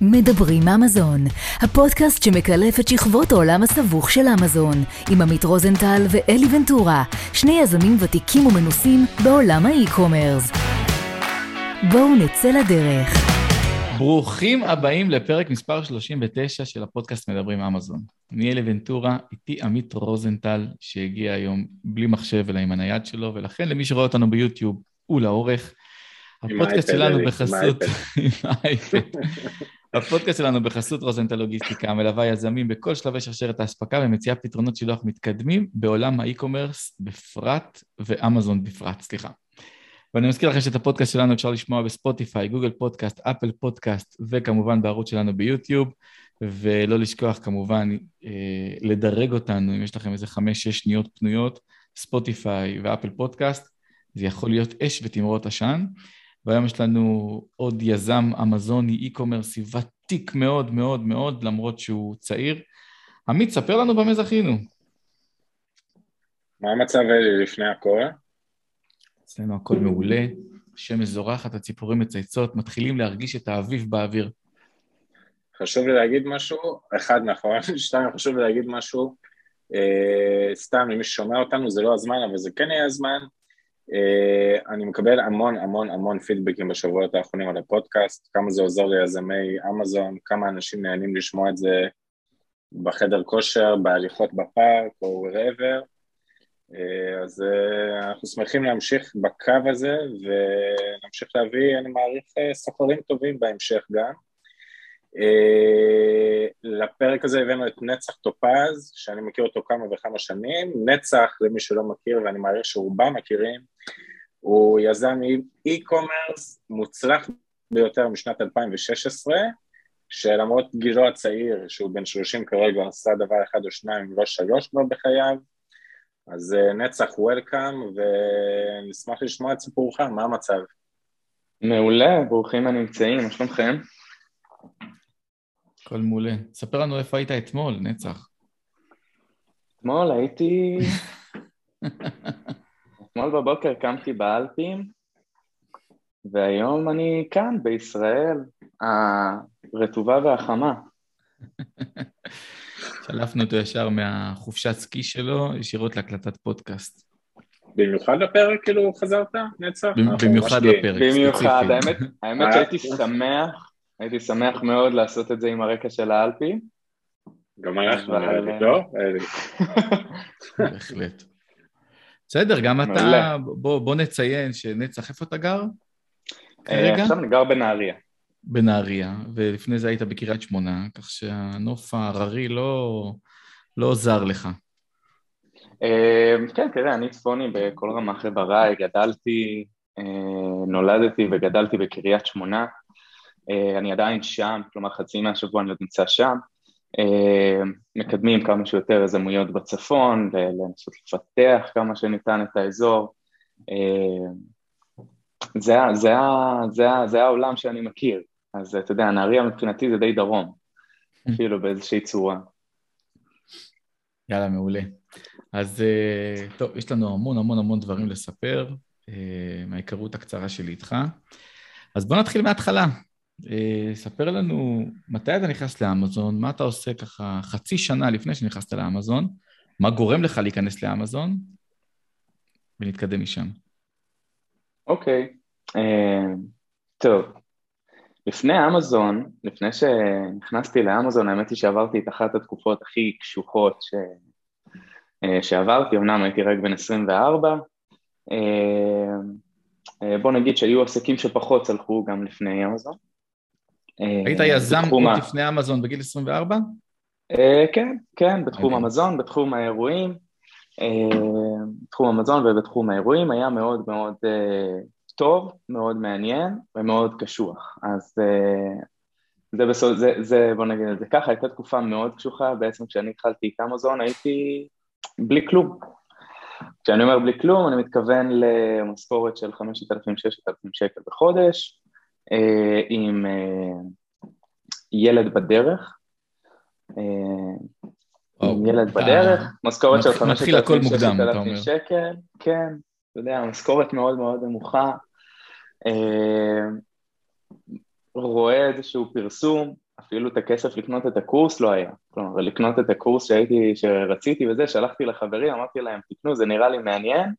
מדברים אמזון, הפודקאסט שמקלף את שכבות העולם הסבוך של אמזון, עם עמית רוזנטל ואלי ונטורה, שני יזמים ותיקים ומנוסים בעולם האי-קומרס. בואו נצא לדרך. ברוכים הבאים לפרק מספר 39 של הפודקאסט מדברים אמזון. אני אלי ונטורה, איתי עמית רוזנטל, שהגיע היום בלי מחשב אלא עם הנייד שלו, ולכן למי שרואה אותנו ביוטיוב ולאורך, הפודקאסט שלנו בחסות... הפודקאסט שלנו בחסות רוזנטל לוגיסטיקה, מלווה יזמים בכל שלבי שרשרת האספקה ומציעה פתרונות שילוח מתקדמים בעולם ה e-commerce בפרט ואמזון בפרט, סליחה. ואני מזכיר לכם שאת הפודקאסט שלנו אפשר לשמוע בספוטיפיי, גוגל פודקאסט, אפל פודקאסט וכמובן בערוץ שלנו ביוטיוב, ולא לשכוח כמובן אה, לדרג אותנו, אם יש לכם איזה חמש-שש שניות פנויות, ספוטיפיי ואפל פודקאסט, זה יכול להיות אש ותמרות עשן. והיום יש לנו עוד יזם אמזוני, אי-קומרסי, ותיק מאוד מאוד מאוד, למרות שהוא צעיר. עמית, ספר לנו במה זכינו. מה המצב אלי לפני הכל? אצלנו הכל מעולה, שמש זורחת, הציפורים מצייצות, מתחילים להרגיש את האביב באוויר. חשוב לי להגיד משהו, אחד מאחורי, שתיים, חשוב לי להגיד משהו, אה, סתם למי ששומע אותנו, זה לא הזמן, אבל זה כן יהיה הזמן, אני מקבל המון המון המון פידבקים בשבועות האחרונים על הפודקאסט, כמה זה עוזר ליזמי אמזון, כמה אנשים נהנים לשמוע את זה בחדר כושר, בהליכות בפארק או wherever, uh, אז uh, אנחנו שמחים להמשיך בקו הזה ונמשיך להביא, אני מעריך, סוחרים טובים בהמשך גם. Uh, לפרק הזה הבאנו את נצח טופז, שאני מכיר אותו כמה וכמה שנים. נצח, למי שלא מכיר, ואני מעריך שרובם מכירים, הוא יזם e-commerce מוצלח ביותר משנת 2016, שלמרות גילו הצעיר, שהוא בן 30 כרגע, עשה דבר אחד או שניים, לא שלוש כבר בחייו. אז uh, נצח וולקאם, ונשמח לשמוע את סיפורך, מה המצב? מעולה, ברוכים הנמצאים, מה שלומכם? הכל מעולה. ספר לנו איפה היית אתמול, נצח. אתמול הייתי... אתמול בבוקר קמתי באלפים, והיום אני כאן, בישראל, הרטובה והחמה. שלפנו אותו ישר מהחופשת סקי שלו, ישירות להקלטת פודקאסט. במיוחד לפרק, כאילו, חזרת, נצח? במיוחד לפרק, במיוחד, האמת, האמת שהייתי שמח הייתי שמח מאוד לעשות את זה עם הרקע של האלפי. גם אנחנו, לא? בהחלט. בסדר, גם אתה, בוא נציין שנצח, איפה אתה גר? כרגע? עכשיו אני גר בנהריה. בנהריה, ולפני זה היית בקריית שמונה, כך שהנוף ההררי לא, לא זר לך. כן, תראה, אני צפוני בכל רמ"ח איבריי, גדלתי, נולדתי וגדלתי בקריית שמונה. אה, אני עדיין שם, כלומר חצי מהשבוע אני עוד נמצא שם, אה, מקדמים כמה שיותר יזמויות בצפון, לנסות לפתח כמה שניתן את האזור. אה, זה, זה, זה, זה העולם שאני מכיר, אז אתה יודע, נהריה מבחינתי זה די דרום, אפילו באיזושהי צורה. יאללה, מעולה. אז טוב, יש לנו המון המון המון דברים לספר מההיכרות הקצרה שלי איתך. אז בוא נתחיל מההתחלה. אה, ספר לנו מתי אתה נכנס לאמזון, מה אתה עושה ככה חצי שנה לפני שנכנסת לאמזון, מה גורם לך להיכנס לאמזון, ונתקדם משם. אוקיי, okay. uh, טוב. לפני אמזון, לפני שנכנסתי לאמזון, האמת היא שעברתי את אחת התקופות הכי קשוחות ש... uh, שעברתי, אמנם הייתי רק בן 24, uh, בוא נגיד שהיו עסקים שפחות צלחו גם לפני אמזון. היית יזם עוד לפני אמזון בגיל 24? אה, כן, כן, בתחום המזון, בתחום האירועים, אה, בתחום המזון ובתחום האירועים היה מאוד מאוד אה, טוב, מאוד מעניין ומאוד קשוח. אז זה בסוף, זה, זה, בוא נגיד את זה ככה, הייתה תקופה מאוד קשוחה, בעצם כשאני התחלתי את אמזון הייתי בלי כלום. כשאני אומר בלי כלום, אני מתכוון למשכורת של 5,000-6,000 שקל בחודש, אה, עם אה, ילד בדרך, אה, עם ילד בדרך, משכורת של 5,000 שקל, כן, אתה יודע, משכורת מאוד מאוד נמוכה, רואה איזשהו פרסום אפילו את הכסף לקנות את הקורס לא היה. כלומר, לקנות את הקורס שהייתי, שרציתי וזה, שלחתי לחברים, אמרתי להם, תקנו, זה נראה לי מעניין,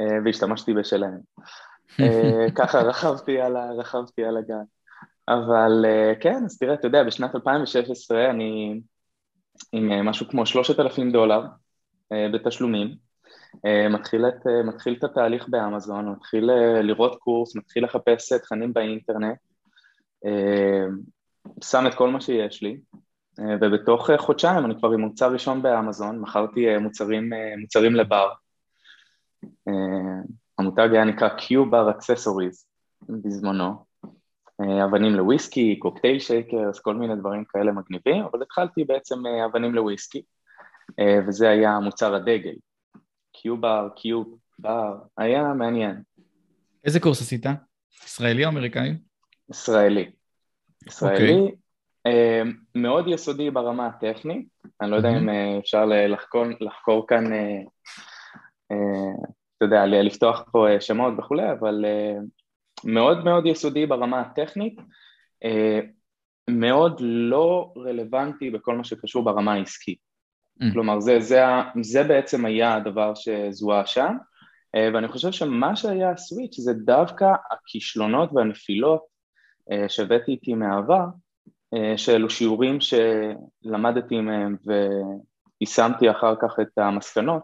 אה, והשתמשתי בשלהם. אה, ככה רכבתי על, רכבתי על הגן. אבל אה, כן, אז תראה, אתה יודע, בשנת 2016 אני עם משהו כמו 3,000 דולר בתשלומים, מתחיל את, מתחיל את התהליך באמזון, מתחיל לראות קורס, מתחיל לחפש תכנים באינטרנט, שם את כל מה שיש לי, ובתוך חודשיים אני כבר עם מוצר ראשון באמזון, מכרתי מוצרים, מוצרים לבר. המותג היה נקרא Q-Bar Accessories בזמנו, אבנים לוויסקי, קוקטייל שייקרס, כל מיני דברים כאלה מגניבים, אבל התחלתי בעצם אבנים לוויסקי, וזה היה מוצר הדגל. Q-Bar, Q-Bar, היה מעניין. איזה קורס עשית? ישראלי או אמריקאי? ישראלי. ישראלי, okay. אוקיי. מאוד יסודי ברמה הטכנית, אני לא יודע אם uh, אפשר לחקור, לחקור כאן, אתה יודע, לפתוח פה uh, שמות וכולי, אבל uh, מאוד מאוד יסודי ברמה הטכנית, uh, מאוד לא רלוונטי בכל מה שקשור ברמה העסקית. Mm. כלומר, זה, זה, זה בעצם היה הדבר שזוהה שם, ואני חושב שמה שהיה הסוויץ' זה דווקא הכישלונות והנפילות שהבאתי איתי מהעבר, שאלו שיעורים שלמדתי מהם ויישמתי אחר כך את המסקנות,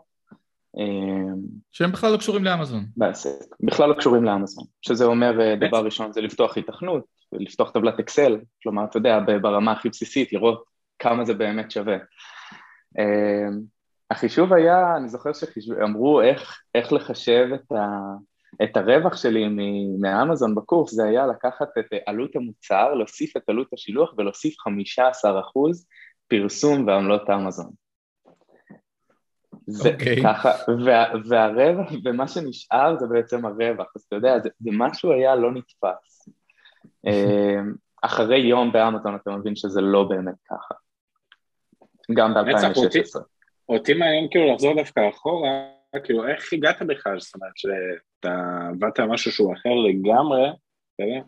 שהם בכלל לא קשורים לאמזון. בעסק, בכלל לא קשורים לאמזון, שזה אומר אה, דבר ראשון זה לפתוח התכנות, לפתוח טבלת אקסל, כלומר אתה יודע ברמה הכי בסיסית לראות כמה זה באמת שווה. אה, החישוב היה, אני זוכר שאמרו איך, איך לחשב את, ה, את הרווח שלי מאמזון בקורס, זה היה לקחת את עלות המוצר, להוסיף את עלות השילוח ולהוסיף 15% פרסום ועמלות אמזון. זה okay. ככה, וה, והרווח, ומה שנשאר זה בעצם הרווח, אז אתה יודע, זה, זה משהו היה לא נתפס. אמ, אחרי יום באמזון אתה מבין שזה לא באמת ככה. גם ב-2016. אותי מעניין כאילו לחזור דווקא אחורה, כאילו איך הגעת בכלל, זאת אומרת שאתה עבדת על משהו שהוא אחר לגמרי,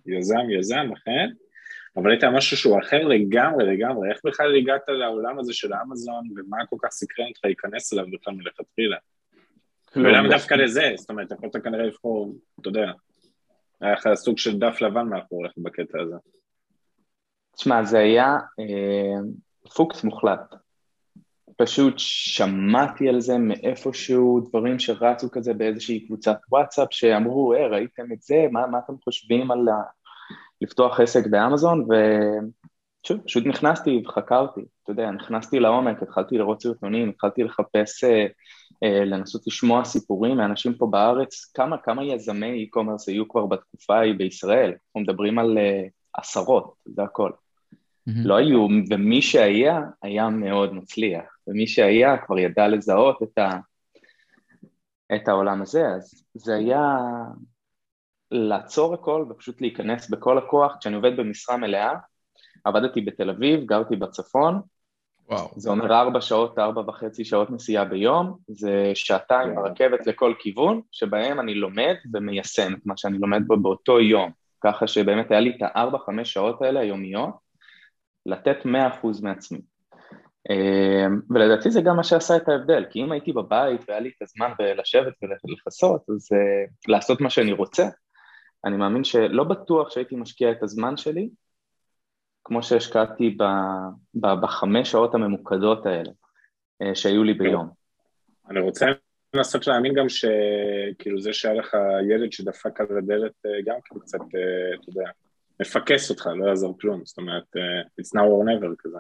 יזם יזם, אכן, אבל היית משהו שהוא אחר לגמרי לגמרי, איך בכלל הגעת לעולם הזה של אמזון, ומה כל כך סקרן אותך להיכנס אליו בכלל מלכתחילה? לא, ולמה דווקא לזה? זאת אומרת, יכולת כנראה לבחור, אתה יודע, היה לך סוג של דף לבן מאחוריך בקטע הזה. תשמע, זה היה אה, פוקס מוחלט. פשוט שמעתי על זה מאיפשהו, דברים שרצו כזה באיזושהי קבוצת וואטסאפ, שאמרו, אה, ראיתם את זה? מה, מה אתם חושבים על, לפתוח עסק באמזון, ושוב, פשוט נכנסתי וחקרתי, אתה יודע, נכנסתי לעומק, התחלתי לראות סרטונים, התחלתי לחפש, אה, אה, לנסות לשמוע סיפורים מאנשים פה בארץ, כמה, כמה יזמי e-commerce היו כבר בתקופה ההיא בישראל, אנחנו מדברים על אה, עשרות, זה הכל. Mm-hmm. לא היו, ומי שהיה, היה מאוד מצליח, ומי שהיה כבר ידע לזהות את, ה, את העולם הזה, אז זה היה לעצור הכל ופשוט להיכנס בכל הכוח. כשאני עובד במשרה מלאה, עבדתי בתל אביב, גרתי בצפון, וואו. זה אומר ארבע שעות, ארבע וחצי שעות נסיעה ביום, זה שעתיים ברכבת לכל כיוון, שבהם אני לומד ומיישם את מה שאני לומד בו באותו יום. ככה שבאמת היה לי את הארבע-חמש שעות האלה היומיות, לתת מאה אחוז מעצמי. אמ, ולדעתי זה גם מה שעשה את ההבדל, כי אם הייתי בבית והיה לי את הזמן לשבת ולכסות, אז uh, לעשות מה שאני רוצה, אני מאמין שלא בטוח שהייתי משקיע את הזמן שלי כמו שהשקעתי ב, ב, בחמש שעות הממוקדות האלה אה, שהיו לי ביום. אני רוצה לנסות להאמין גם שכאילו זה שהיה לך ילד שדפק על הדלת אה, גם כאילו קצת, אה, אתה יודע, מפקס אותך, לא יעזור כלום, זאת אומרת, it's now or never כזה.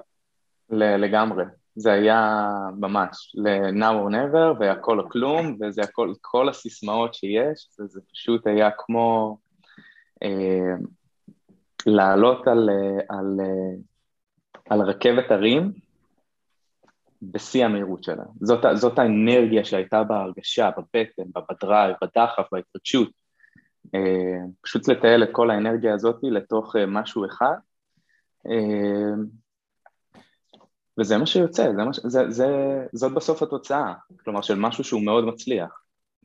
לגמרי, זה היה ממש ל-now or never והכל או כלום, וזה הכל, כל הסיסמאות שיש, זה פשוט היה כמו לעלות על, אה, על, אה, על רכבת הרים בשיא המהירות שלה. זאת, זאת האנרגיה שהייתה בהרגשה, בבטן, בדרייב, בדחף, בהתרגשות. פשוט לתעל את כל האנרגיה הזאת לתוך משהו אחד. וזה מה שיוצא, זה, מה, זה, זה, זאת בסוף התוצאה, כלומר של משהו שהוא מאוד מצליח.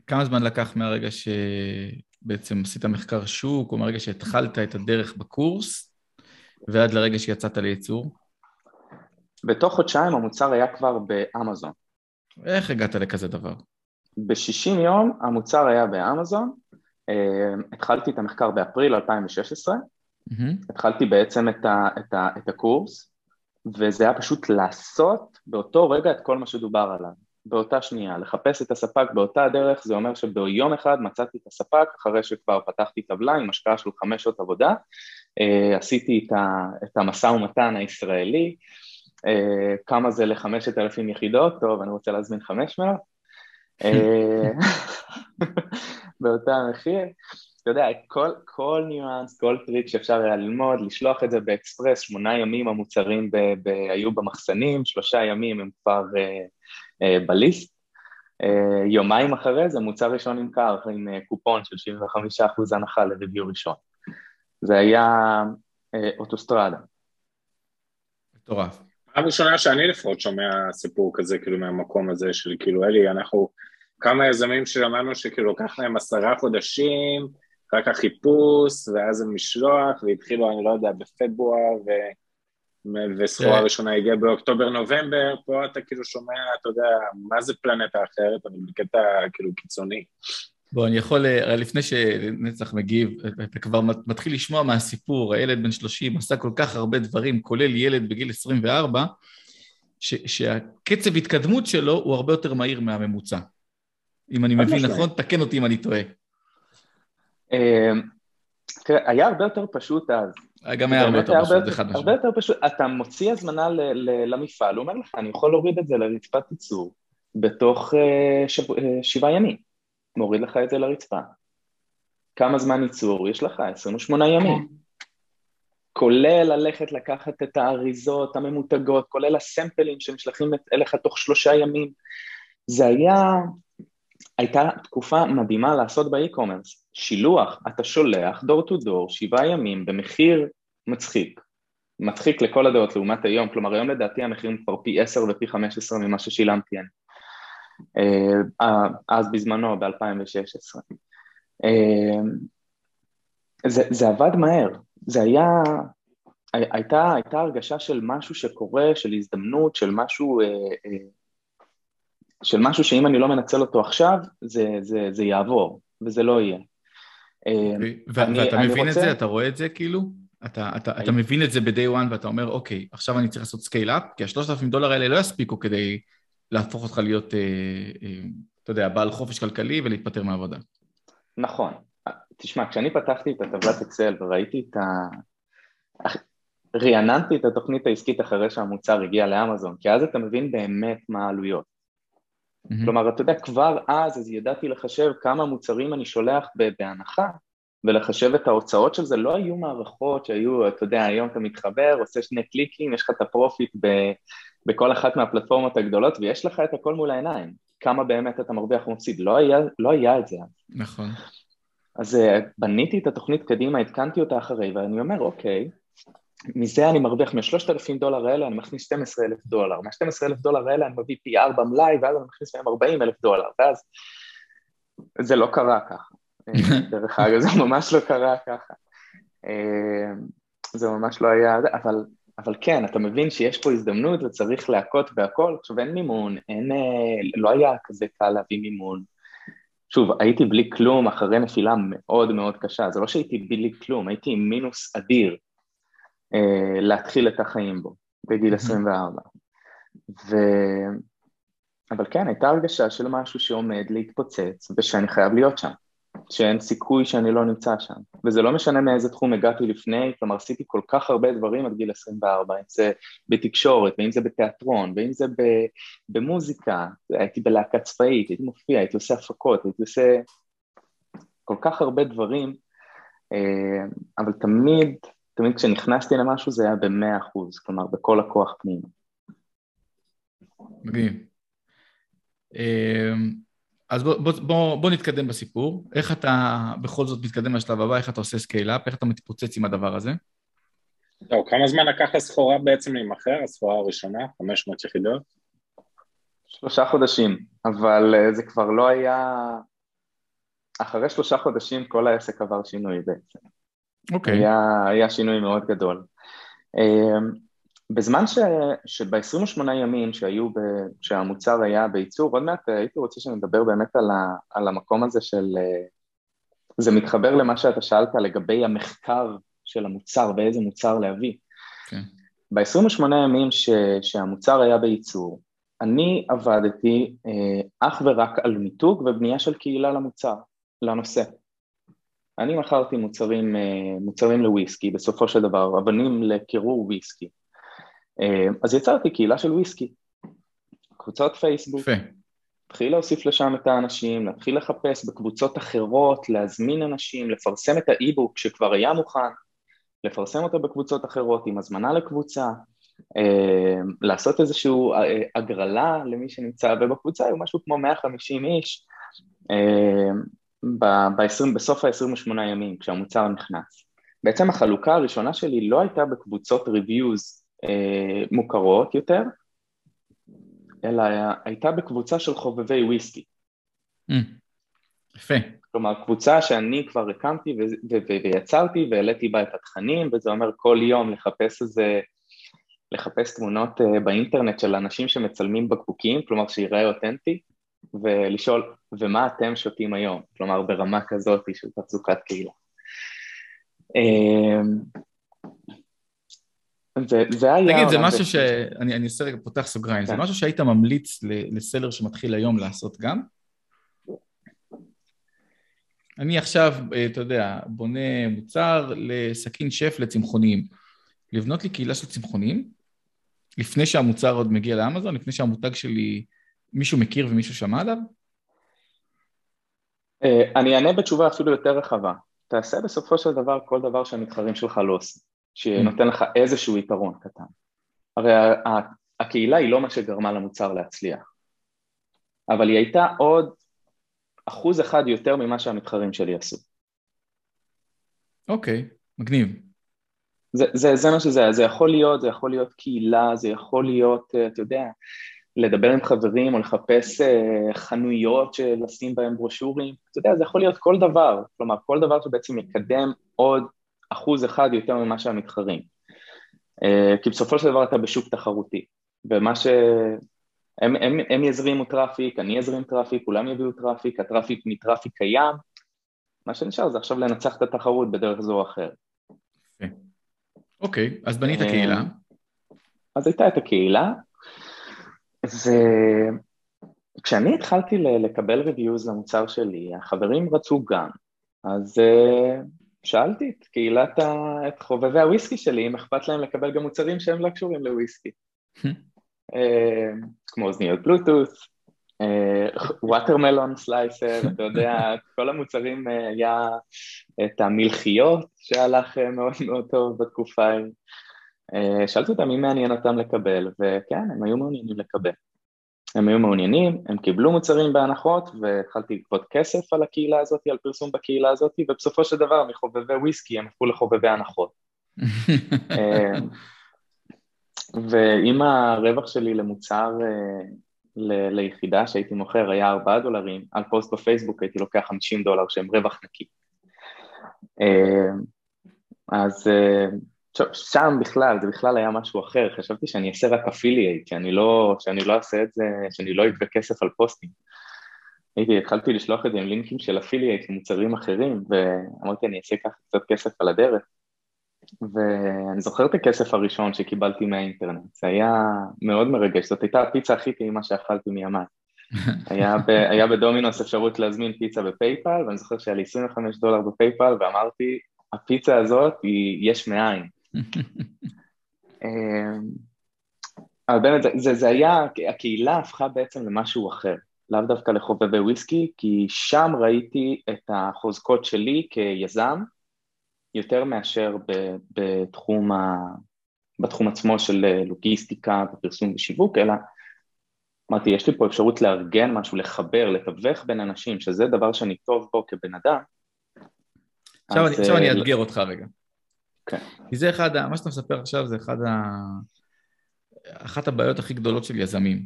כמה זמן לקח מהרגע שבעצם עשית מחקר שוק, או מהרגע שהתחלת את הדרך בקורס, ועד לרגע שיצאת לייצור? בתוך חודשיים המוצר היה כבר באמזון. איך הגעת לכזה דבר? ב-60 יום המוצר היה באמזון, אה, התחלתי את המחקר באפריל 2016, mm-hmm. התחלתי בעצם את, ה, את, ה, את הקורס, וזה היה פשוט לעשות באותו רגע את כל מה שדובר עליו, באותה שנייה, לחפש את הספק באותה הדרך, זה אומר שביום אחד מצאתי את הספק, אחרי שכבר פתחתי טבלה עם השקעה של חמש שעות עבודה, אה, עשיתי את, המשא ומתן הישראלי, אה, כמה זה לחמשת אלפים יחידות, טוב, אני רוצה להזמין חמש מאות, אה, באותה מחיר, אתה יודע, כל, כל ניואנס, כל טריק שאפשר היה ללמוד, לשלוח את זה באקספרס, שמונה ימים המוצרים ב, ב, היו במחסנים, שלושה ימים הם כבר אה, בליסט, uh, יומיים אחרי זה מוצר ראשון נמכר עם uh, קופון של 75% הנחה לריוויו ראשון. זה היה אוטוסטרדה. מטורף. פעם ראשונה שאני לפחות שומע סיפור כזה, כאילו מהמקום הזה של כאילו, אלי, אנחנו כמה יזמים שלמדנו שכאילו לקח להם עשרה חודשים, רק החיפוש, ואז המשלוח, והתחילו, אני לא יודע, בפברואר, ו... וסחורה כן. ראשונה הגיעה באוקטובר-נובמבר, פה אתה כאילו שומע, אתה יודע, מה זה פלנטה אחרת, אבל בקטע כאילו קיצוני. בוא, אני יכול, אה, לפני שנצח מגיב, אתה כבר מתחיל לשמוע מהסיפור, הילד בן 30 עשה כל כך הרבה דברים, כולל ילד בגיל 24, ש, שהקצב התקדמות שלו הוא הרבה יותר מהיר מהממוצע. אם אני מבין נכון, תקן אותי אם אני טועה. אמ, תראה, היה הרבה יותר פשוט אז. גם היה הרבה יותר פשוט, זה חד משמעית. הרבה יותר פשוט, אתה מוציא הזמנה למפעל, הוא אומר לך, אני יכול להוריד את זה לרצפת ייצור בתוך אה, אה, שבעה ימים. מוריד לך את זה לרצפה. כמה זמן ייצור? יש לך 28 ימים. כולל ללכת לקחת את האריזות הממותגות, כולל הסמפלים שנשלחים אליך תוך שלושה ימים. זה היה, הייתה תקופה מדהימה לעשות באי-קומרס. שילוח, אתה שולח דור טו דור, שבעה ימים, במחיר מצחיק. מצחיק לכל הדעות לעומת היום, כלומר היום לדעתי המחירים כבר פי עשר ופי חמש עשרה ממה ששילמתי אני. אה, אז בזמנו, ב-2016. אה, זה, זה עבד מהר, זה היה, הייתה, הייתה הרגשה של משהו שקורה, של הזדמנות, של משהו, אה, של משהו שאם אני לא מנצל אותו עכשיו, זה, זה, זה יעבור, וזה לא יהיה. ואתה מבין רוצה... את זה? אתה רואה את זה כאילו? אתה, אתה, אתה מבין את זה ב-day one ואתה אומר, אוקיי, עכשיו אני צריך לעשות scale-up, כי השלושת אלפים דולר האלה לא יספיקו כדי להפוך אותך להיות, אה, אה, אתה יודע, בעל חופש כלכלי ולהתפטר מהעבודה. נכון. תשמע, כשאני פתחתי את הטבלת אקסל וראיתי את ה... רעננתי את התוכנית העסקית אחרי שהמוצר הגיע לאמזון, כי אז אתה מבין באמת מה העלויות. Mm-hmm. כלומר, אתה יודע, כבר אז, אז ידעתי לחשב כמה מוצרים אני שולח בהנחה, ולחשב את ההוצאות של זה, לא היו מערכות שהיו, אתה יודע, היום אתה מתחבר, עושה שני קליקים, יש לך את ה profit ב, בכל אחת מהפלטפורמות הגדולות, ויש לך את הכל מול העיניים. כמה באמת אתה מרוויח ומפסיד. לא היה, לא היה את זה. נכון. אז אה, בניתי את התוכנית קדימה, עדכנתי אותה אחרי, ואני אומר, אוקיי, מזה אני מרוויח, משלושת אלפים דולר האלה אני מכניס 12 אלף דולר, מה-12 אלף דולר האלה אני מביא פי ארבע מלאי, ואז אני מכניס מהם 40 אלף דולר, ואז זה לא קרה ככה. דרך אגב, זה ממש לא קרה ככה. אה, זה ממש לא היה, אבל אבל כן, אתה מבין שיש פה הזדמנות וצריך להכות בהכל. עכשיו אין מימון, אין, אה, לא היה כזה קל להביא מימון. שוב, הייתי בלי כלום אחרי נפילה מאוד מאוד קשה, זה לא שהייתי בלי כלום, הייתי עם מינוס אדיר להתחיל את החיים בו בגיל 24. ו... אבל כן, הייתה הרגשה של משהו שעומד להתפוצץ ושאני חייב להיות שם. שאין סיכוי שאני לא נמצא שם. וזה לא משנה מאיזה תחום הגעתי לפני, כלומר עשיתי כל כך הרבה דברים עד גיל 24, אם זה בתקשורת, ואם זה בתיאטרון, ואם זה במוזיקה, הייתי בלהקה צבאית, הייתי מופיע, הייתי עושה הפקות, הייתי עושה כל כך הרבה דברים, אה, אבל תמיד, תמיד כשנכנסתי למשהו זה היה במאה אחוז, כלומר בכל הכוח פנימה. מגניב. אה, אז בוא, בוא, בוא, בוא נתקדם בסיפור. איך אתה בכל זאת מתקדם לשלב הבא, איך אתה עושה scale-up, איך אתה מתפוצץ עם הדבר הזה? טוב, כמה זמן לקח לסחורה בעצם להימכר, הסחורה הראשונה, 500 יחידות? שלושה חודשים, אבל אה, זה כבר לא היה... אחרי שלושה חודשים כל העסק עבר שינוי בעצם. אוקיי. Okay. היה, היה שינוי מאוד גדול. בזמן ש... שב-28 ימים שהיו, ב... שהמוצר היה בייצור, עוד מעט הייתי רוצה שנדבר באמת על, ה... על המקום הזה של... זה מתחבר למה שאתה שאלת לגבי המחקר של המוצר ואיזה מוצר להביא. כן. ב-28 ימים ש... שהמוצר היה בייצור, אני עבדתי אה, אך ורק על מיתוג ובנייה של קהילה למוצר, לנושא. אני מכרתי מוצרים, אה, מוצרים לוויסקי, בסופו של דבר, אבנים לקירור וויסקי. אה, אז יצרתי קהילה של וויסקי, קבוצות פייסבוק. יפה. נתחיל להוסיף לשם את האנשים, להתחיל לחפש בקבוצות אחרות, להזמין אנשים, לפרסם את האי-בוק שכבר היה מוכן, לפרסם אותו בקבוצות אחרות עם הזמנה לקבוצה, אה, לעשות איזושהי הגרלה למי שנמצא, ובקבוצה היו משהו כמו 150 איש ב-20, בסוף ה-28 ימים כשהמוצר נכנס. בעצם החלוקה הראשונה שלי לא הייתה בקבוצות ריוויוז אה, מוכרות יותר, אלא הייתה בקבוצה של חובבי וויסקי. Mm, יפה. כלומר, קבוצה שאני כבר הקמתי ויצרתי והעליתי בה את התכנים, וזה אומר כל יום לחפש איזה, לחפש תמונות אה, באינטרנט של אנשים שמצלמים בקבוקים, כלומר שיראה אותנטי, ולשאול, ומה אתם שותים היום? כלומר, ברמה כזאת של תחזוקת קהילה. אמ, זה היה... תגיד, זה משהו ש... אני, אני עושה רגע, פותח סוגריים, זה כן. משהו שהיית ממליץ לסלר שמתחיל היום לעשות גם? אני עכשיו, אה, אתה יודע, בונה מוצר לסכין שף לצמחוניים. לבנות לי קהילה של צמחוניים, לפני שהמוצר עוד מגיע לאמזון, לפני שהמותג שלי, מישהו מכיר ומישהו שמע עליו? אה, אני אענה בתשובה אפילו יותר רחבה. תעשה בסופו של דבר כל דבר שהמתחרים שלך לא עושים. שנותן לך איזשהו יתרון קטן. הרי הקהילה היא לא מה שגרמה למוצר להצליח, אבל היא הייתה עוד אחוז אחד יותר ממה שהמתחרים שלי עשו. אוקיי, okay, מגניב. זה, זה, זה מה שזה, זה יכול להיות, זה יכול להיות קהילה, זה יכול להיות, אה, אתה יודע, לדבר עם חברים או לחפש uh, חנויות לשים בהן ברושורים, אתה יודע, זה יכול להיות כל דבר, כלומר כל דבר שבעצם יקדם עוד אחוז אחד יותר ממה שהמתחרים. אה, כי בסופו של דבר אתה בשוק תחרותי, ומה ש... הם, הם, הם יזרימו traffic, אני אזרים traffic, כולם יביאו traffic, ה traffic מ traffic קיים, מה שנשאר זה עכשיו לנצח את התחרות בדרך זו או אחרת. אוקיי, אז בנית אה, קהילה. אז הייתה את הקהילה, וכשאני התחלתי לקבל reviews למוצר שלי, החברים רצו גם, אז אה, שאלתי את קהילת ה... את חובבי הוויסקי שלי, אם אכפת להם לקבל גם מוצרים שהם לא קשורים לוויסקי. אה, כמו אוזניות בלוטוס, ווטרמלון סלייסר, אתה יודע, כל המוצרים אה, היה את המלחיות שהלך אה, מאוד מאוד טוב בתקופה ההיא. שאלתי אותם אם מעניין אותם לקבל, וכן, הם היו מעוניינים לקבל. הם היו מעוניינים, הם קיבלו מוצרים בהנחות והתחלתי לגבות כסף על הקהילה הזאת, על פרסום בקהילה הזאת, ובסופו של דבר מחובבי וויסקי הם הפכו לחובבי הנחות. אמ, ואם הרווח שלי למוצר, אה, ל- ליחידה שהייתי מוכר היה 4 דולרים, על פוסט בפייסבוק הייתי לוקח 50 דולר שהם רווח נקי. אז אה, שם בכלל, זה בכלל היה משהו אחר, חשבתי שאני אעשה רק affiliate, שאני לא, שאני לא אעשה את זה, שאני לא אגבה כסף על פוסטים. הייתי, התחלתי לשלוח את זה עם לינקים של affiliate למוצרים אחרים, ואמרתי אני אעשה ככה קצת כסף על הדרך. ואני זוכר את הכסף הראשון שקיבלתי מהאינטרנט, זה היה מאוד מרגש, זאת הייתה הפיצה הכי טעימה שאכלתי מימיי. היה, ב, היה בדומינוס אפשרות להזמין פיצה בפייפל, ואני זוכר שהיה לי 25 דולר בפייפל, ואמרתי, הפיצה הזאת היא יש מאין. אמ, אבל באמת, זה, זה היה, הקהילה הפכה בעצם למשהו אחר, לאו דווקא לחובבי וויסקי, כי שם ראיתי את החוזקות שלי כיזם, יותר מאשר בתחום, ה, בתחום עצמו של לוגיסטיקה ופרסום ושיווק, אלא אמרתי, יש לי פה אפשרות לארגן משהו, לחבר, לתווך בין אנשים, שזה דבר שאני טוב בו כבן אדם. עכשיו, אז, אני, עכשיו אני אה, אאתגר אותך רגע. כן. כי זה אחד, מה שאתה מספר עכשיו זה אחד ה... אחת הבעיות הכי גדולות של יזמים.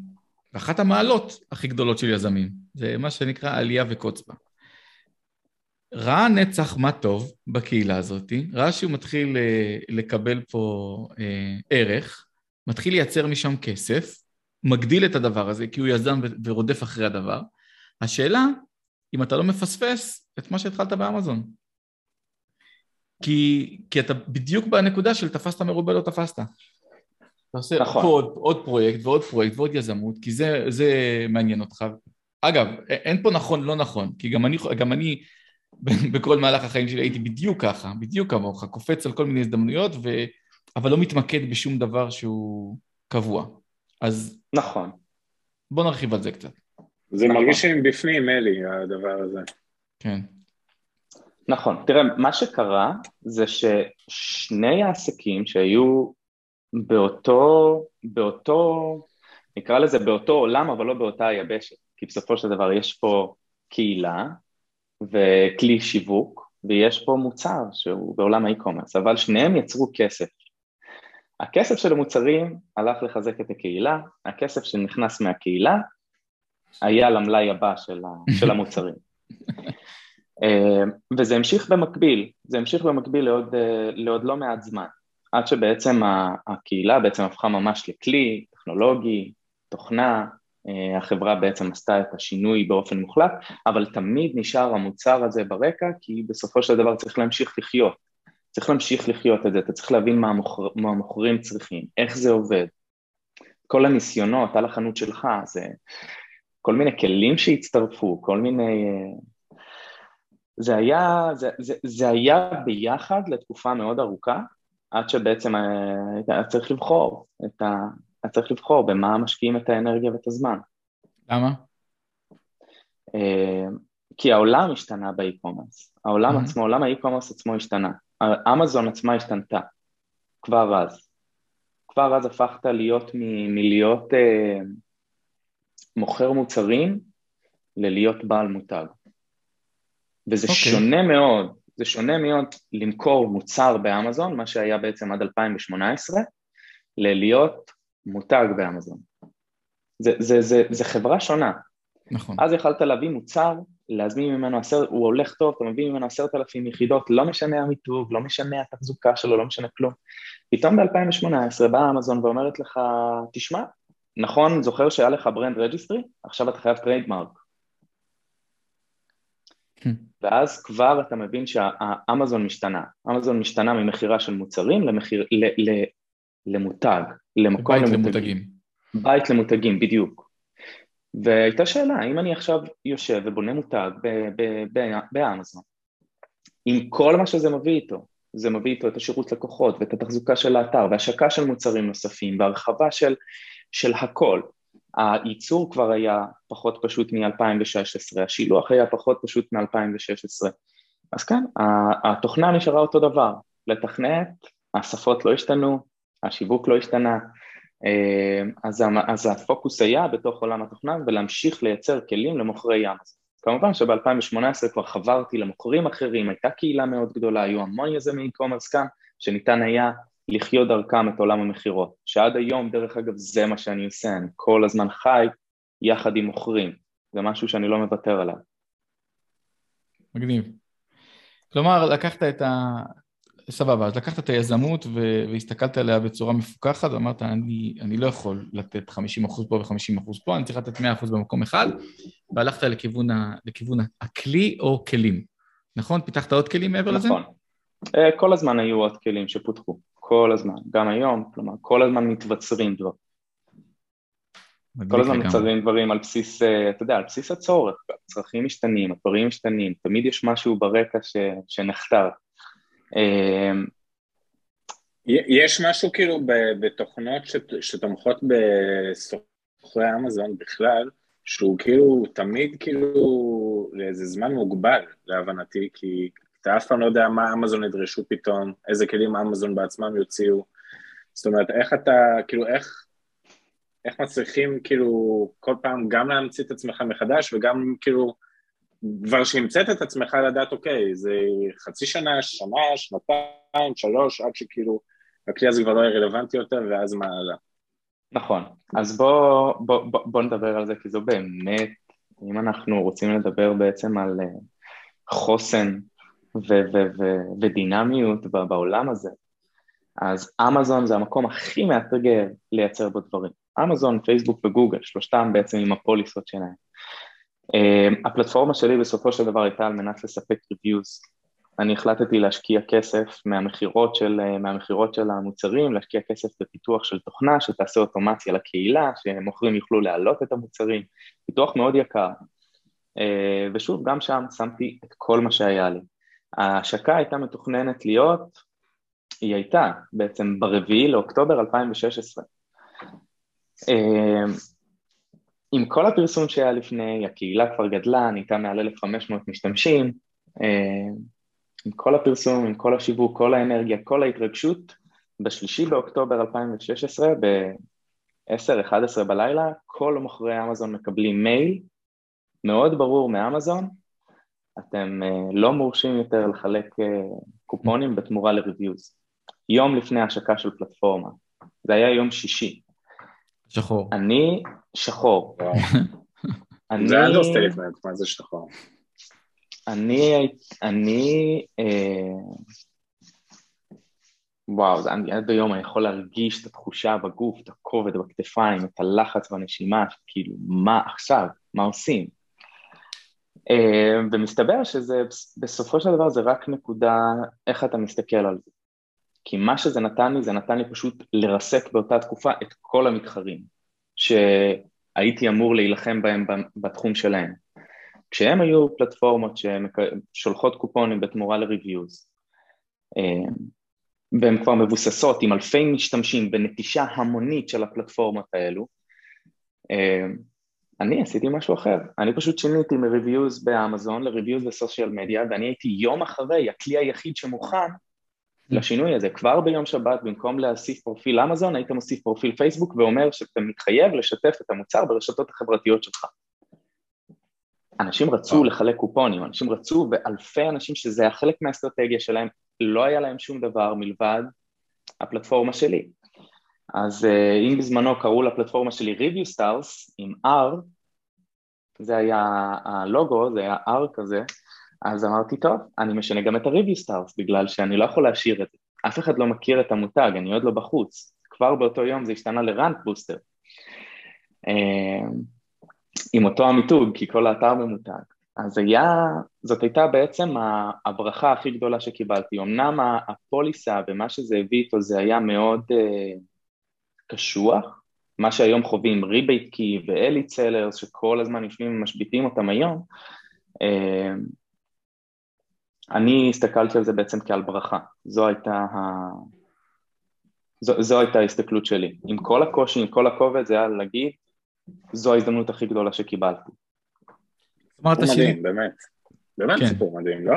ואחת המעלות הכי גדולות של יזמים. זה מה שנקרא עלייה וקוץ בה. ראה נצח מה טוב בקהילה הזאת, ראה שהוא מתחיל אה, לקבל פה אה, ערך, מתחיל לייצר משם כסף, מגדיל את הדבר הזה, כי הוא יזם ורודף אחרי הדבר. השאלה, אם אתה לא מפספס את מה שהתחלת באמזון. כי, כי אתה בדיוק בנקודה של תפסת מרובה לא תפסת. אתה עושה נכון. עוד, עוד פרויקט ועוד פרויקט ועוד יזמות, כי זה, זה מעניין אותך. אגב, אין פה נכון, לא נכון, כי גם אני, גם אני בכל מהלך החיים שלי הייתי בדיוק ככה, בדיוק כמוך, קופץ על כל מיני הזדמנויות, ו... אבל לא מתמקד בשום דבר שהוא קבוע. אז... נכון. בוא נרחיב על זה קצת. זה נכון. מרגיש שהם בפנים, אלי, הדבר הזה. כן. נכון. תראה, מה שקרה זה ששני העסקים שהיו באותו, באותו, נקרא לזה באותו עולם, אבל לא באותה יבשת. כי בסופו של דבר יש פה קהילה וכלי שיווק, ויש פה מוצר שהוא בעולם האי-קומרס, אבל שניהם יצרו כסף. הכסף של המוצרים הלך לחזק את הקהילה, הכסף שנכנס מהקהילה היה למלאי הבא של, של המוצרים. אה, וזה המשיך במקביל, זה המשיך במקביל לעוד, אה, לעוד לא מעט זמן, עד שבעצם הקהילה בעצם הפכה ממש לכלי טכנולוגי, תוכנה, אה, החברה בעצם עשתה את השינוי באופן מוחלט, אבל תמיד נשאר המוצר הזה ברקע, כי בסופו של דבר צריך להמשיך לחיות. צריך להמשיך לחיות את זה, אתה צריך להבין מה, המוכר, מה המוכרים צריכים, איך זה עובד. כל הניסיונות על החנות שלך, זה כל מיני כלים שהצטרפו, כל מיני... אה, זה היה, זה, זה, זה היה ביחד לתקופה מאוד ארוכה, עד שבעצם אה, היה צריך לבחור את, ה, אתה צריך לבחור במה משקיעים את האנרגיה ואת הזמן. למה? אה, כי העולם השתנה באי-קומרס. העולם mm-hmm. עצמו, עולם האי-קומרס עצמו השתנה. אמזון עצמה השתנתה, כבר אז. כבר אז הפכת להיות מ- מלהיות אה, מוכר מוצרים ללהיות בעל מותג. וזה okay. אוקיי. שונה מאוד, זה שונה מאוד למכור מוצר באמזון, מה שהיה בעצם עד 2018, ללהיות מותג באמזון. זה, זה, זה, זה חברה שונה. נכון. אז יכלת להביא מוצר, להזמין ממנו עשרת, הוא הולך טוב, אתה מביא ממנו עשרת אלפים יחידות, לא משנה המיתוג, לא משנה התחזוקה שלו, לא משנה כלום. פתאום ב-2018 באה אמזון ואומרת לך, תשמע, נכון, זוכר שהיה לך brand registry? עכשיו אתה חייב trademark. ואז כבר אתה מבין שהאמזון משתנה. אמזון משתנה ממכירה של מוצרים למחיר, ל, ל, למותג, למקום בית למותגים. למותגים. בית למותגים, בדיוק. והייתה שאלה, האם אני עכשיו יושב ובונה מותג באמזון, עם כל מה שזה מביא איתו, זה מביא איתו את השירות לקוחות ואת התחזוקה של האתר והשקה של מוצרים נוספים והרחבה של, של הכל. הייצור כבר היה פחות פשוט מ-2016, השילוח היה פחות פשוט מ-2016. אז כן, התוכנה נשארה אותו דבר, לתכנת, השפות לא השתנו, השיווק לא השתנה, אה, אז, אז הפוקוס היה בתוך עולם התוכנה ולהמשיך לייצר כלים למוכרי ים. כמובן שב-2018 כבר חברתי למוכרים אחרים, הייתה קהילה מאוד גדולה, היו המון יזמי e-commerce כאן, שניתן היה לחיות דרכם את עולם המכירות, שעד היום דרך אגב זה מה שאני עושה, אני כל הזמן חי יחד עם מוכרים, זה משהו שאני לא מוותר עליו. מגניב. כלומר, לקחת את, ה... סבבה, אז לקחת את היזמות והסתכלת עליה בצורה מפוקחת ואמרת, אני, אני לא יכול לתת 50% פה ו-50% פה, אני צריך לתת 100% במקום אחד, והלכת לכיוון, ה, לכיוון הכלי או כלים, נכון? פיתחת עוד כלים מעבר נכון. לזה? נכון. כל הזמן היו עוד כלים שפותחו, כל הזמן, גם היום, כלומר, כל הזמן מתבצרים דברים. כל הזמן מצרים דברים על בסיס, אה, אתה יודע, על בסיס הצורך, הצרכים משתנים, הדברים משתנים, תמיד יש משהו ברקע ש, שנחתר. אמ, יש משהו כאילו בתוכנות שתומכות בסוחרי אמזון בכלל, שהוא כאילו תמיד כאילו לאיזה זמן מוגבל להבנתי, כי אתה אף פעם לא יודע מה אמזון ידרשו פתאום, איזה כלים אמזון בעצמם יוציאו. זאת אומרת, איך אתה, כאילו, איך, איך מצליחים כאילו כל פעם גם להמציא את עצמך מחדש וגם כאילו כבר שהמצאת את עצמך לדעת, אוקיי, זה חצי שנה, שנה, שנתיים, שלוש, עד שכאילו הכלי הזה כבר לא יהיה רלוונטי יותר, ואז מה הלאה. נכון, אז בוא, בוא, בוא, בוא נדבר על זה, כי זו באמת, אם אנחנו רוצים לדבר בעצם על, חוסן ו- ו- ו- ודינמיות בעולם הזה. אז אמזון זה המקום הכי מאתגר לייצר בו דברים. אמזון, פייסבוק וגוגל, שלושתם בעצם עם הפוליסות שלהם. Uh, הפלטפורמה שלי בסופו של דבר הייתה על מנת לספק ריוויוז. אני החלטתי להשקיע כסף מהמכירות של, מהמכירות של המוצרים, להשקיע כסף בפיתוח של תוכנה שתעשה אוטומציה לקהילה, שמוכרים יוכלו להעלות את המוצרים, פיתוח מאוד יקר. Uh, ושוב, גם שם שמתי את כל מה שהיה לי. ההשקה הייתה מתוכננת להיות, היא הייתה בעצם ברביעי לאוקטובר 2016. עם כל הפרסום שהיה לפני, הקהילה כבר גדלה, נהייתה מעל 1,500 משתמשים, אה, עם כל הפרסום, עם כל השיווק, כל האנרגיה, כל ההתרגשות, בשלישי באוקטובר 2016, ב-10-11 בלילה, כל מוכרי אמזון מקבלים מייל מאוד ברור מאמזון, אתם אה, לא מורשים יותר לחלק אה, קופונים בתמורה ל reviews. יום לפני השקה של פלטפורמה, זה היה יום שישי. שחור. אני שחור. אני... זה understatement, מה זה שחור? אני, אני, אה, וואו, זה, אני, עד היום אני יכול להרגיש את התחושה בגוף, את הכובד בכתפיים, את הלחץ בנשימה, כאילו, מה עכשיו, מה עושים? אה, ומסתבר שזה, בסופו של דבר זה רק נקודה, איך אתה מסתכל על זה. כי מה שזה נתן לי, זה נתן לי פשוט לרסק באותה תקופה את כל המתחרים, שהייתי אמור להילחם בהם בתחום שלהם. כשהם היו פלטפורמות ששולחות קופונים בתמורה לריוויוז, אה, והן כבר מבוססות עם אלפי משתמשים בנטישה המונית של הפלטפורמות האלו, אה, אני עשיתי משהו אחר, אני פשוט שיניתי מריוויוז באמזון לריוויוז בסושיאל מדיה, ואני הייתי יום אחרי הכלי היחיד שמוכן לשינוי הזה. כבר ביום שבת, במקום להוסיף פרופיל אמזון, היית מוסיף פרופיל פייסבוק ואומר שאתה מתחייב לשתף את המוצר ברשתות החברתיות שלך. אנשים רצו לחלק קופונים, אנשים רצו, ואלפי אנשים שזה היה חלק מהאסטרטגיה שלהם, לא היה להם שום דבר מלבד הפלטפורמה שלי. אז אה, אם בזמנו קראו לפלטפורמה שלי Review Stars עם R, זה היה הלוגו, זה היה R כזה, אז אמרתי, טוב, אני משנה גם את ה-Review Stars, בגלל שאני לא יכול להשאיר את זה. אף אחד לא מכיר את המותג, אני עוד לא בחוץ. כבר באותו יום זה השתנה Booster. אה, עם אותו המיתוג, כי כל האתר ממותג. אז היה, זאת הייתה בעצם הברכה הכי גדולה שקיבלתי. אמנם ה policy ומה שזה הביא איתו זה היה מאוד אה, קשוח, מה שהיום חווים RebateKey ו Elite Sellers, שכל הזמן יושבים ומשביתים אותם היום, אה, אני הסתכלתי על זה בעצם כעל ברכה, זו הייתה, ה... זו, זו הייתה ההסתכלות שלי. עם כל הקושי, עם כל הכובד, זה היה להגיד, זו ההזדמנות הכי גדולה שקיבלתי. אמרת ש... מדהים, באמת. באמת כן. סיפור מדהים, לא?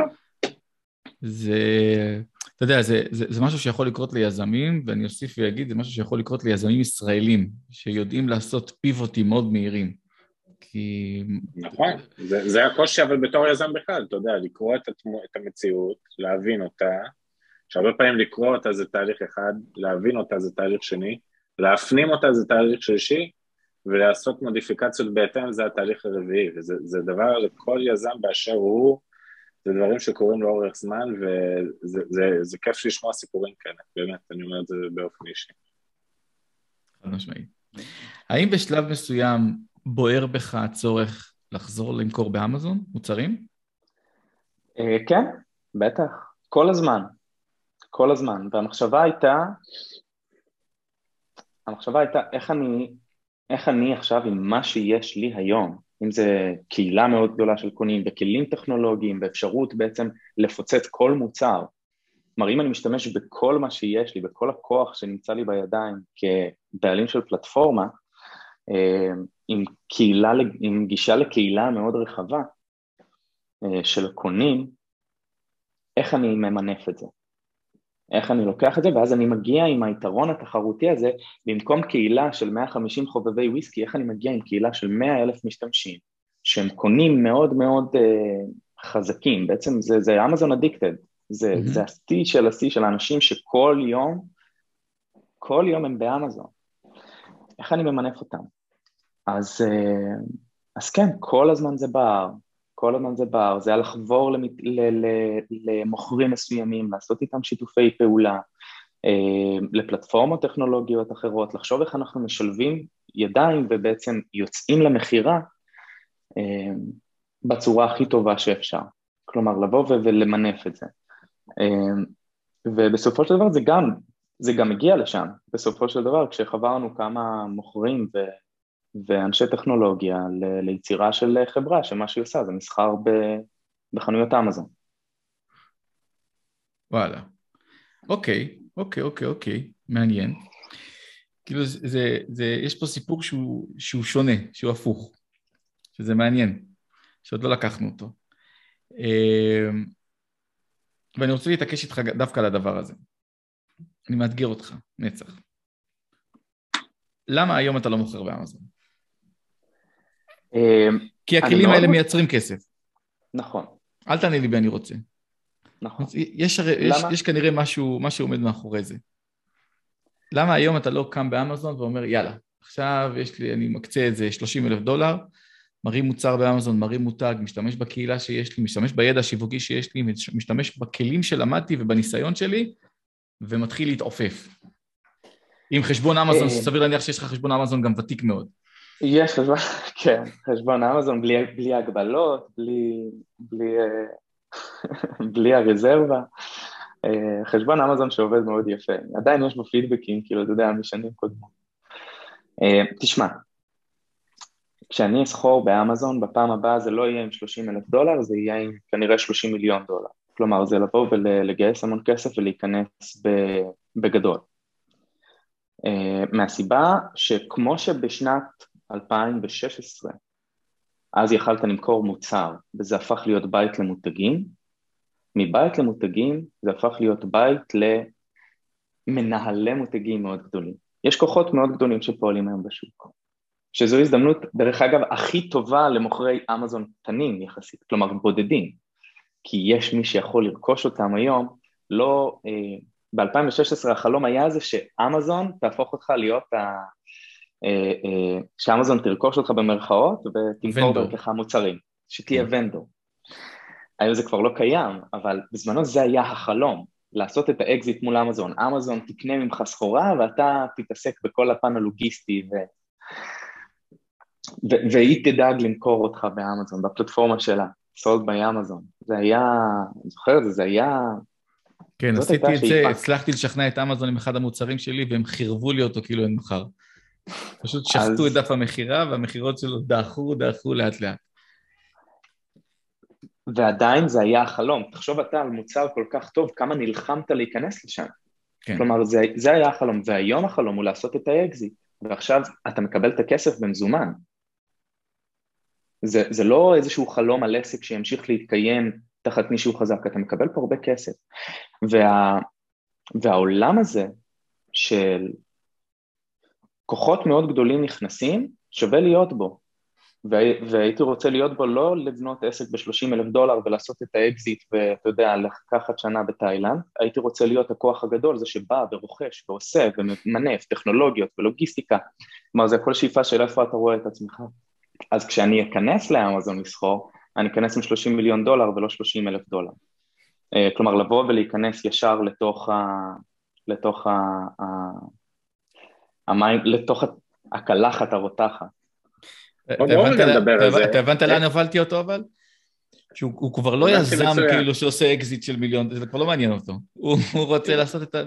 זה, אתה יודע, זה, זה, זה משהו שיכול לקרות ליזמים, ואני אוסיף ואגיד, זה משהו שיכול לקרות ליזמים ישראלים, שיודעים לעשות פיבוטים מאוד מהירים. כי... נכון, זה, זה הקושי, אבל בתור יזם בכלל, אתה יודע, לקרוא את, התמו, את המציאות, להבין אותה, שהרבה פעמים לקרוא אותה זה תהליך אחד, להבין אותה זה תהליך שני, להפנים אותה זה תהליך שלישי, ולעשות מודיפיקציות בהתאם זה התהליך הרביעי, וזה דבר לכל יזם באשר הוא, זה דברים שקורים לאורך זמן, וזה זה, זה כיף לשמוע סיפורים כאלה, באמת, אני אומר את זה באופן אישי. חד משמעית. האם בשלב מסוים בוער בך הצורך לחזור למכור באמזון מוצרים? אה, כן, בטח, כל הזמן, כל הזמן, והמחשבה הייתה, המחשבה הייתה איך אני, איך אני עכשיו עם מה שיש לי היום, אם זה קהילה מאוד גדולה של קונים וכלים טכנולוגיים ואפשרות בעצם לפוצץ כל מוצר, כלומר אם אני משתמש בכל מה שיש לי, בכל הכוח שנמצא לי בידיים כבעלים של פלטפורמה, אה, עם, קהילה, עם גישה לקהילה מאוד רחבה אה, של קונים, איך אני ממנף את זה? איך אני לוקח את זה, ואז אני מגיע עם היתרון התחרותי הזה, במקום קהילה של 150 חובבי וויסקי, איך אני מגיע עם קהילה של 100 אלף משתמשים, שהם קונים מאוד מאוד uh, חזקים, בעצם זה, זה אמזון אדיקטד, זה, mm-hmm. זה השיא של השיא של האנשים שכל יום, כל יום הם באמזון. איך אני ממנף אותם? אז, uh, אז כן, כל הזמן זה בער, כל הזמן זה בער, זה היה לחבור למת... ל... ל... למוכרים מסוימים, לעשות איתם שיתופי פעולה, אה, לפלטפורמות טכנולוגיות אחרות, לחשוב איך אנחנו משלבים ידיים ובעצם יוצאים למכירה אה, בצורה הכי טובה שאפשר. כלומר, לבוא ולמנף את זה. אה, ובסופו של דבר זה גם, זה גם הגיע לשם. בסופו של דבר, כשחברנו כמה מוכרים ו... ואנשי טכנולוגיה ל... ליצירה של חברה, שמה שהיא עושה זה מסחר ב... בחנויות אמזון. וואלה. אוקיי, אוקיי, אוקיי, אוקיי, מעניין. כאילו, זה, זה, זה, יש פה סיפור שהוא, שהוא שונה, שהוא הפוך, שזה מעניין, שעוד לא לקחנו אותו. אמ, ואני רוצה להתעקש איתך דווקא על הדבר הזה. אני מאתגר אותך, נצח. למה היום אתה לא מוכר באמזון? אמ, כי הכלים האלה מייצרים כסף. נכון. אל תענה לי בי אני רוצה. נכון. יש, הרי, יש, יש כנראה משהו, משהו עומד מאחורי זה. למה היום אתה לא קם באמזון ואומר, יאללה, עכשיו יש לי, אני מקצה איזה 30 אלף דולר, מרים מוצר באמזון, מרים מותג, משתמש בקהילה שיש לי, משתמש בידע השיווקי שיש לי, משתמש בכלים שלמדתי ובניסיון שלי, ומתחיל להתעופף. עם חשבון אמזון, אה. סביר להניח שיש לך חשבון אמזון גם ותיק מאוד. יש חשבון, כן, חשבון אמזון בלי, בלי הגבלות, בלי, בלי, אה, בלי הרזרבה. אה, חשבון אמזון שעובד מאוד יפה. עדיין יש בו פידבקים, כאילו, אתה יודע, משנים קודמות. תשמע, כשאני אסחור באמזון, בפעם הבאה זה לא יהיה עם 30 אלף דולר, זה יהיה עם כנראה 30 מיליון דולר. כלומר, זה לבוא ולגייס המון כסף ולהיכנס בגדול. מהסיבה שכמו שבשנת 2016, אז יכלת למכור מוצר וזה הפך להיות בית למותגים, מבית למותגים זה הפך להיות בית למנהלי מותגים מאוד גדולים. יש כוחות מאוד גדולים שפועלים היום בשוק. שזו הזדמנות, דרך אגב, הכי טובה למוכרי אמזון קטנים יחסית, כלומר בודדים, כי יש מי שיכול לרכוש אותם היום, לא, אה, ב-2016 החלום היה זה שאמזון תהפוך אותך להיות, שאמזון תרכוש אותך במרכאות ותמכור דרכך מוצרים, שתהיה כן. vendor. היום זה כבר לא קיים, אבל בזמנו זה היה החלום, לעשות את האקזיט מול אמזון. אמזון תקנה ממך סחורה ואתה תתעסק בכל הפן הלוגיסטי ו... והיא תדאג למכור אותך באמזון, בפלטפורמה שלה, sold by אמזון. זה היה, אני זוכר את זה, זה היה... כן, עשיתי את זה, הצלחתי לשכנע את אמזון עם אחד המוצרים שלי, והם חירבו לי אותו כאילו אין מחר. פשוט שחטו אז... את דף המכירה, והמכירות שלו דעכו, דעכו לאט לאט. ועדיין זה היה החלום. תחשוב אתה על מוצר כל כך טוב, כמה נלחמת להיכנס לשם. כן. כלומר, זה, זה היה החלום, והיום החלום הוא לעשות את האקזיט, ועכשיו אתה מקבל את הכסף במזומן. זה, זה לא איזשהו חלום על עסק שימשיך להתקיים תחת מישהו חזק, אתה מקבל פה הרבה כסף. וה, והעולם הזה של כוחות מאוד גדולים נכנסים, שווה להיות בו. והייתי רוצה להיות בו לא לבנות עסק ב-30 אלף דולר ולעשות את האקזיט ואתה יודע, לקחת שנה בתאילנד, הייתי רוצה להיות הכוח הגדול, זה שבא ורוכש ועושה וממנף טכנולוגיות ולוגיסטיקה, כלומר זה הכל שאיפה של איפה אתה רואה את עצמך. אז כשאני אכנס לאמזון לסחור, אני אכנס עם 30 מיליון דולר ולא 30 אלף דולר. אה, כלומר, לבוא ולהיכנס ישר לתוך ה... לתוך ה... המים, לתוך הקלחת הרותחת. אתה הבנת לאן הובלתי אותו אבל? שהוא כבר לא יזם כאילו שעושה אקזיט של מיליון, זה כבר לא מעניין אותו. הוא רוצה לעשות את ה...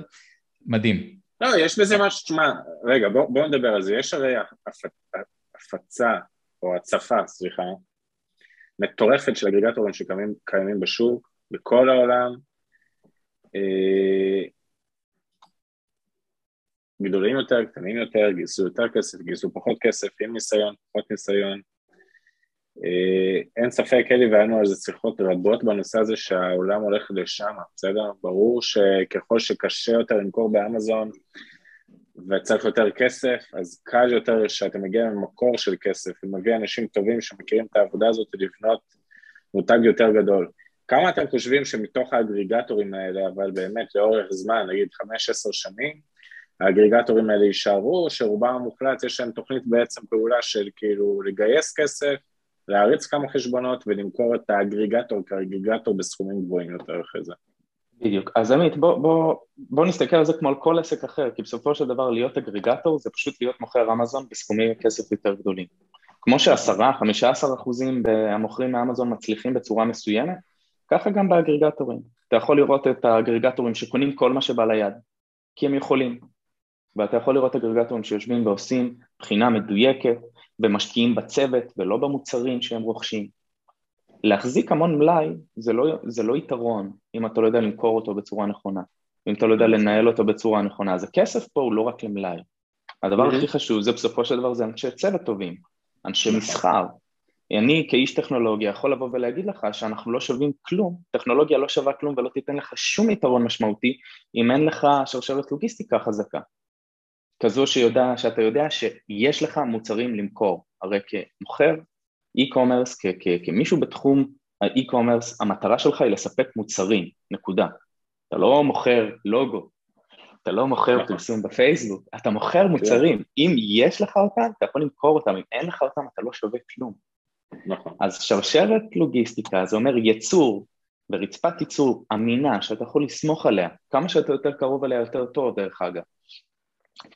מדהים. לא, יש בזה משהו, תשמע, רגע, בוא נדבר על זה. יש הרי הפצה או הצפה, סליחה, מטורפת של אגריגטורים שקיימים בשוק, בכל העולם, אה, גדולים יותר, קטנים יותר, גייסו יותר כסף, גייסו פחות כסף, עם ניסיון, פחות ניסיון. אה, אין ספק, אלי והיה לנו על זה שיחות רבות בנושא הזה שהעולם הולך לשם, בסדר? ברור שככל שקשה יותר למכור באמזון, וצריך יותר כסף, אז קל יותר שאתה מגיע ממקור של כסף, ומגיע אנשים טובים שמכירים את העבודה הזאת לבנות מותג יותר גדול. כמה אתם חושבים שמתוך האגריגטורים האלה, אבל באמת לאורך זמן, נגיד 5-10 שנים, האגריגטורים האלה יישארו, שרובם המוחלט יש להם תוכנית בעצם פעולה של כאילו לגייס כסף להריץ כמה חשבונות ולמכור את האגריגטור כאגריגטור בסכומים גבוהים יותר אחרי זה. בדיוק. אז עמית, בוא, בוא, בוא נסתכל על זה כמו על כל עסק אחר, כי בסופו של דבר להיות אגריגטור זה פשוט להיות מוכר אמזון בסכומי כסף יותר גדולים. כמו שעשרה, חמישה עשר אחוזים המוכרים מאמזון מצליחים בצורה מסוימת, ככה גם באגריגטורים. אתה יכול לראות את האגריגטורים שקונים כל מה שבא ליד, כי הם יכולים. ואתה יכול לראות אגריגטורים שיושבים ועושים בחינה מדויקת, ומשקיעים בצוות ולא במוצרים שהם רוכשים. להחזיק המון מלאי זה לא, זה לא יתרון אם אתה לא יודע למכור אותו בצורה נכונה, אם אתה לא יודע לנהל אותו בצורה נכונה, אז הכסף פה הוא לא רק למלאי. הדבר הכי חשוב זה בסופו של דבר זה אנשי צוות טובים, אנשי. מסחר. אני כאיש טכנולוגיה יכול לבוא ולהגיד לך שאנחנו לא שווים כלום, טכנולוגיה לא שווה כלום ולא תיתן לך שום יתרון משמעותי אם אין לך שרשרת לוגיסטיקה חזקה. כזו שיודע, שאתה יודע שיש לך מוצרים למכור, הרי כמוכר e-commerce, כמישהו בתחום האי-קומרס, המטרה שלך היא לספק מוצרים, נקודה. אתה לא מוכר לוגו, אתה לא מוכר נכון. פרסום בפייסבוק, אתה מוכר כן. מוצרים. אם יש לך אותם, אתה יכול למכור אותם, אם אין לך אותם, אתה לא שווה כלום. נכון. אז שרשרת לוגיסטיקה, זה אומר יצור ורצפת ייצור אמינה, שאתה יכול לסמוך עליה, כמה שאתה יותר קרוב אליה יותר טוב, דרך אגב.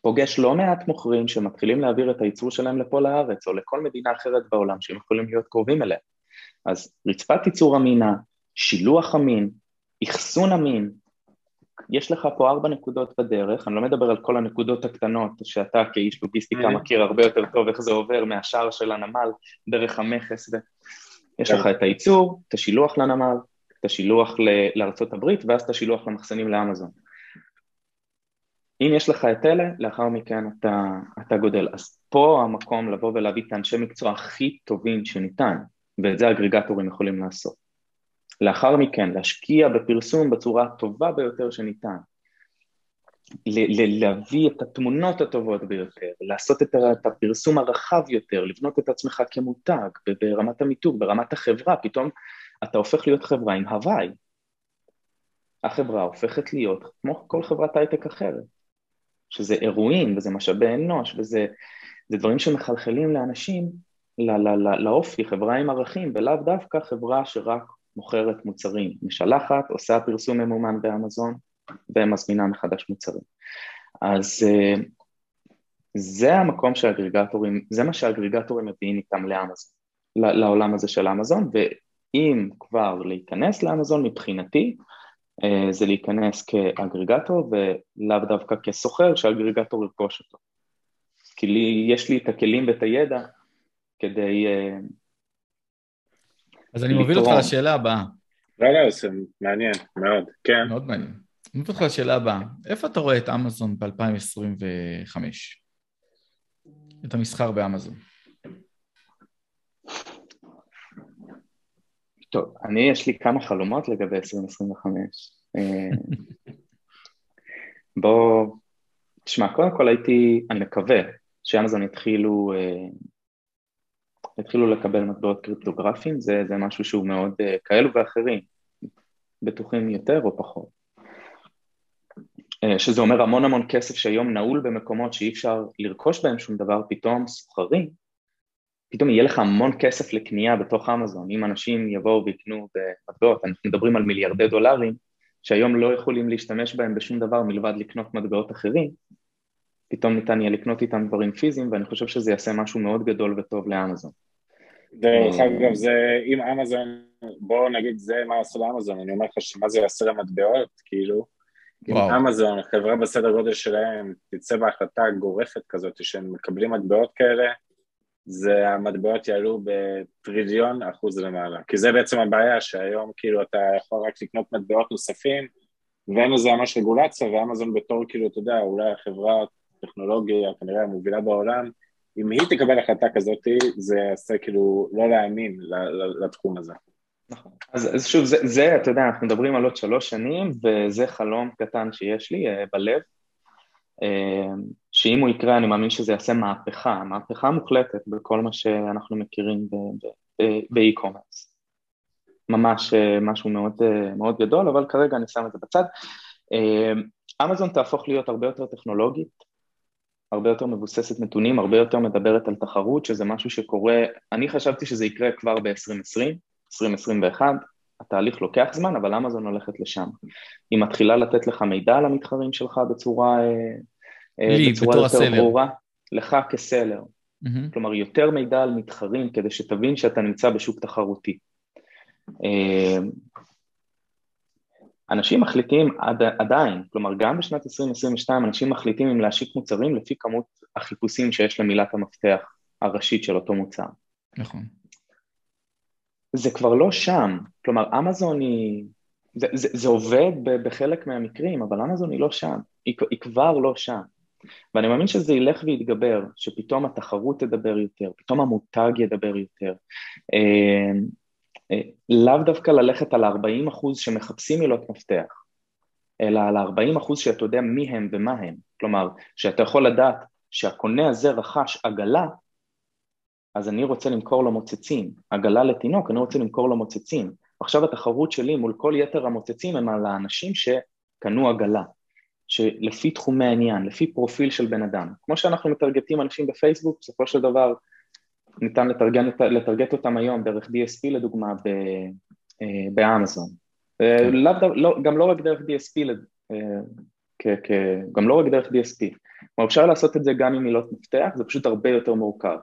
פוגש לא מעט מוכרים שמתחילים להעביר את הייצור שלהם לפה לארץ או לכל מדינה אחרת בעולם שהם יכולים להיות קרובים אליה. אז רצפת ייצור אמינה, שילוח אמין, אחסון אמין, יש לך פה ארבע נקודות בדרך, אני לא מדבר על כל הנקודות הקטנות שאתה כאיש לוגיסטיקה מכיר הרבה יותר טוב איך זה עובר מהשער של הנמל דרך המכס, ו... יש לך את הייצור, את השילוח לנמל, את השילוח לארצות הברית ואז את השילוח למחסנים לאמזון. אם יש לך את אלה, לאחר מכן אתה, אתה גודל. אז פה המקום לבוא ולהביא את האנשי מקצוע הכי טובים שניתן, ואת זה האגריגטורים יכולים לעשות. לאחר מכן, להשקיע בפרסום בצורה הטובה ביותר שניתן. להביא את התמונות הטובות ביותר, לעשות את הפרסום הרחב יותר, לבנות את עצמך כמותג ברמת המיתוג, ברמת החברה, פתאום אתה הופך להיות חברה עם הוואי. החברה הופכת להיות כמו כל חברת הייטק אחרת. שזה אירועים וזה משאבי אנוש וזה דברים שמחלחלים לאנשים, לא, לא, לא, לאופי, חברה עם ערכים, ולאו דווקא חברה שרק מוכרת מוצרים, משלחת, עושה פרסום ממומן באמזון ומזמינה מחדש מוצרים. אז אה, זה המקום שהאגריגטורים, זה מה שהאגריגטורים מביאים איתם לאמזון, לעולם הזה של אמזון, ואם כבר להיכנס לאמזון מבחינתי, זה להיכנס כאגריגטור ולאו דווקא כסוחר שהאגריגטור ירכוש אותו. כי לי, יש לי את הכלים ואת הידע כדי אה, אז אני מוביל אותך לשאלה הבאה. לא, לא, זה מעניין, מאוד, כן. מאוד מעניין. אני מוביל אותך לשאלה הבאה. איפה אתה רואה את אמזון ב-2025? את המסחר באמזון. טוב, אני יש לי כמה חלומות לגבי 2025. אה, בוא, תשמע, קודם כל הייתי, אני מקווה שאמזון יתחילו, אה, יתחילו לקבל מטבעות קריפטוגרפיים, זה, זה משהו שהוא מאוד, אה, כאלו ואחרים, בטוחים יותר או פחות. שזה אומר המון המון כסף שהיום נעול במקומות שאי אפשר לרכוש בהם שום דבר, פתאום סוחרים פתאום יהיה לך המון כסף לקנייה בתוך אמזון, אם אנשים יבואו ויקנו במטבעות, אנחנו מדברים על מיליארדי דולרים, שהיום לא יכולים להשתמש בהם בשום דבר מלבד לקנות מטבעות אחרים, פתאום ניתן יהיה לקנות איתם דברים פיזיים, ואני חושב שזה יעשה משהו מאוד גדול וטוב לאמזון. דרך אגב, זה, אם אמזון, בואו נגיד זה מה עשו לאמזון, אני אומר לך שמה זה יעשה למטבעות, כאילו, אם אמזון, חברה בסדר גודל שלהם, תצא בהחלטה גורפת כזאת, שהם מקבלים מטבעות כאלה, זה המטבעות יעלו בטריליון אחוז למעלה. כי זה בעצם הבעיה, שהיום כאילו אתה יכול רק לקנות מטבעות נוספים, ואין לזה ממש רגולציה, ואמזון בתור כאילו, אתה יודע, אולי החברה הטכנולוגיה כנראה המובילה בעולם, אם היא תקבל החלטה כזאת, זה יעשה כאילו לא להאמין לתחום הזה. נכון. אז, אז שוב, זה, זה, אתה יודע, אנחנו מדברים על עוד שלוש שנים, וזה חלום קטן שיש לי uh, בלב, שאם הוא יקרה אני מאמין שזה יעשה מהפכה, מהפכה מוחלטת בכל מה שאנחנו מכירים באי-קומרס. ממש אה, משהו מאוד, אה, מאוד גדול, אבל כרגע אני שם את זה בצד. אה, אמזון תהפוך להיות הרבה יותר טכנולוגית, הרבה יותר מבוססת נתונים, הרבה יותר מדברת על תחרות, שזה משהו שקורה, אני חשבתי שזה יקרה כבר ב-2020, 2021, התהליך לוקח זמן, אבל אמזון הולכת לשם. היא מתחילה לתת לך מידע על המתחרים שלך בצורה, אה, לי, בצורה יותר הסלר. ברורה, לך כסלר. Mm-hmm. כלומר, יותר מידע על מתחרים כדי שתבין שאתה נמצא בשוק תחרותי. אה, אנשים מחליטים עד, עדיין, כלומר גם בשנת 2022 אנשים מחליטים אם להשיק מוצרים לפי כמות החיפושים שיש למילת המפתח הראשית של אותו מוצר. נכון. זה כבר לא שם, כלומר אמזון היא, זה, זה, זה עובד בחלק מהמקרים, אבל אמזון היא לא שם, היא, היא כבר לא שם. ואני מאמין שזה ילך ויתגבר, שפתאום התחרות תדבר יותר, פתאום המותג ידבר יותר. אה, אה, לאו דווקא ללכת על ה-40 אחוז שמחפשים מילות מפתח, אלא על ה-40 אחוז שאתה יודע מי הם ומה הם. כלומר, שאתה יכול לדעת שהקונה הזה רכש עגלה, אז אני רוצה למכור לו מוצצים. עגלה לתינוק, אני רוצה למכור לו מוצצים. עכשיו התחרות שלי מול כל יתר המוצצים הם על האנשים שקנו עגלה. שלפי תחומי העניין, לפי פרופיל של בן אדם. כמו שאנחנו מטרגטים אנשים בפייסבוק, בסופו של דבר ניתן לתרגן, לטרגט אותם היום דרך DSP לדוגמה אה, באמזון. אה. לא, גם לא רק דרך DSP, אה, גם לא רק דרך DSP. כלומר אפשר לעשות את זה גם עם מילות מפתח, זה פשוט הרבה יותר מורכב.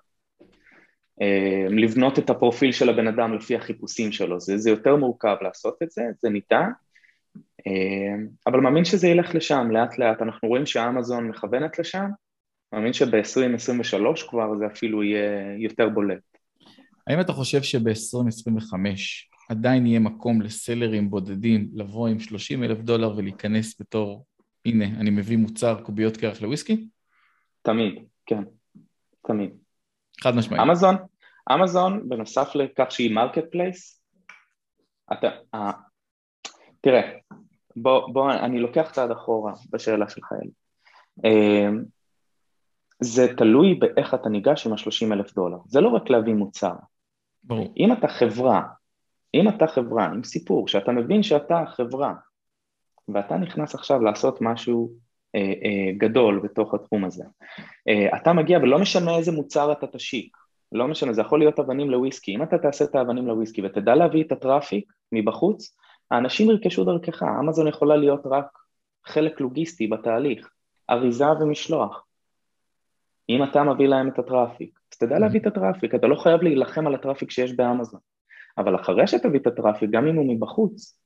לבנות את הפרופיל של הבן אדם לפי החיפושים שלו, זה, זה יותר מורכב לעשות את זה, זה ניתן, אבל מאמין שזה ילך לשם לאט לאט, אנחנו רואים שאמזון מכוונת לשם, מאמין שב-2023 כבר זה אפילו יהיה יותר בולט. האם אתה חושב שב-2025 עדיין יהיה מקום לסלרים בודדים לבוא עם 30 אלף דולר ולהיכנס בתור, הנה, אני מביא מוצר קוביות קרח לוויסקי? תמיד, כן, תמיד. חד משמעית. אמזון, אמזון, בנוסף לכך שהיא marketplace, אתה, uh, תראה, בוא, בוא, אני לוקח צעד אחורה בשאלה שלך, אלי. Uh, זה תלוי באיך אתה ניגש עם ה-30 אלף דולר. זה לא רק להביא מוצר. ברור. אם אתה חברה, אם אתה חברה עם סיפור, שאתה מבין שאתה חברה, ואתה נכנס עכשיו לעשות משהו אה, אה, גדול בתוך התחום הזה, אה, אתה מגיע ולא משנה איזה מוצר אתה תשיק, לא משנה, זה יכול להיות אבנים לוויסקי, אם אתה תעשה את האבנים לוויסקי ותדע להביא את הטראפיק מבחוץ, האנשים ירכשו דרכך, אמזון יכולה להיות רק חלק לוגיסטי בתהליך, אריזה ומשלוח. אם אתה מביא להם את ה traffic, אז תדע להביא את ה traffic, אתה לא חייב להילחם על ה traffic שיש באמזון. אבל אחרי שתביא את ה traffic, גם אם הוא מבחוץ,